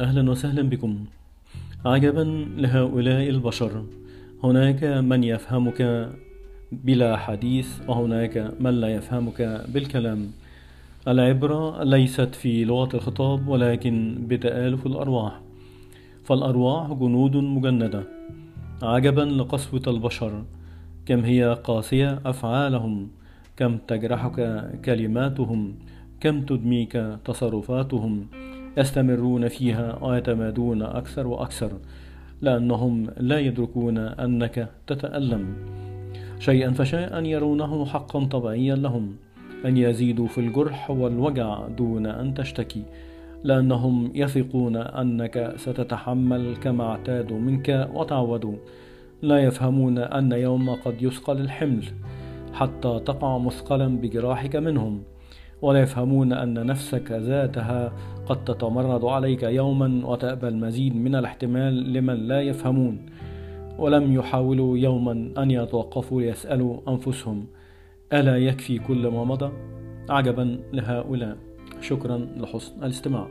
أهلا وسهلا بكم. عجبا لهؤلاء البشر. هناك من يفهمك بلا حديث وهناك من لا يفهمك بالكلام. العبرة ليست في لغة الخطاب ولكن بتآلف الأرواح. فالأرواح جنود مجندة. عجبا لقسوة البشر. كم هي قاسية أفعالهم. كم تجرحك كلماتهم. كم تدميك تصرفاتهم. يستمرون فيها ويتمادون أكثر وأكثر لأنهم لا يدركون أنك تتألم. شيئا فشيئا يرونه حقا طبيعيا لهم أن يزيدوا في الجرح والوجع دون أن تشتكي لأنهم يثقون أنك ستتحمل كما اعتادوا منك وتعودوا. لا يفهمون أن يوم قد يثقل الحمل حتى تقع مثقلا بجراحك منهم. ولا يفهمون أن نفسك ذاتها قد تتمرد عليك يوما وتقبل مزيد من الاحتمال لمن لا يفهمون. ولم يحاولوا يوما أن يتوقفوا ليسألوا أنفسهم ألا يكفي كل ما مضى؟ عجبا لهؤلاء. شكرا لحسن الاستماع.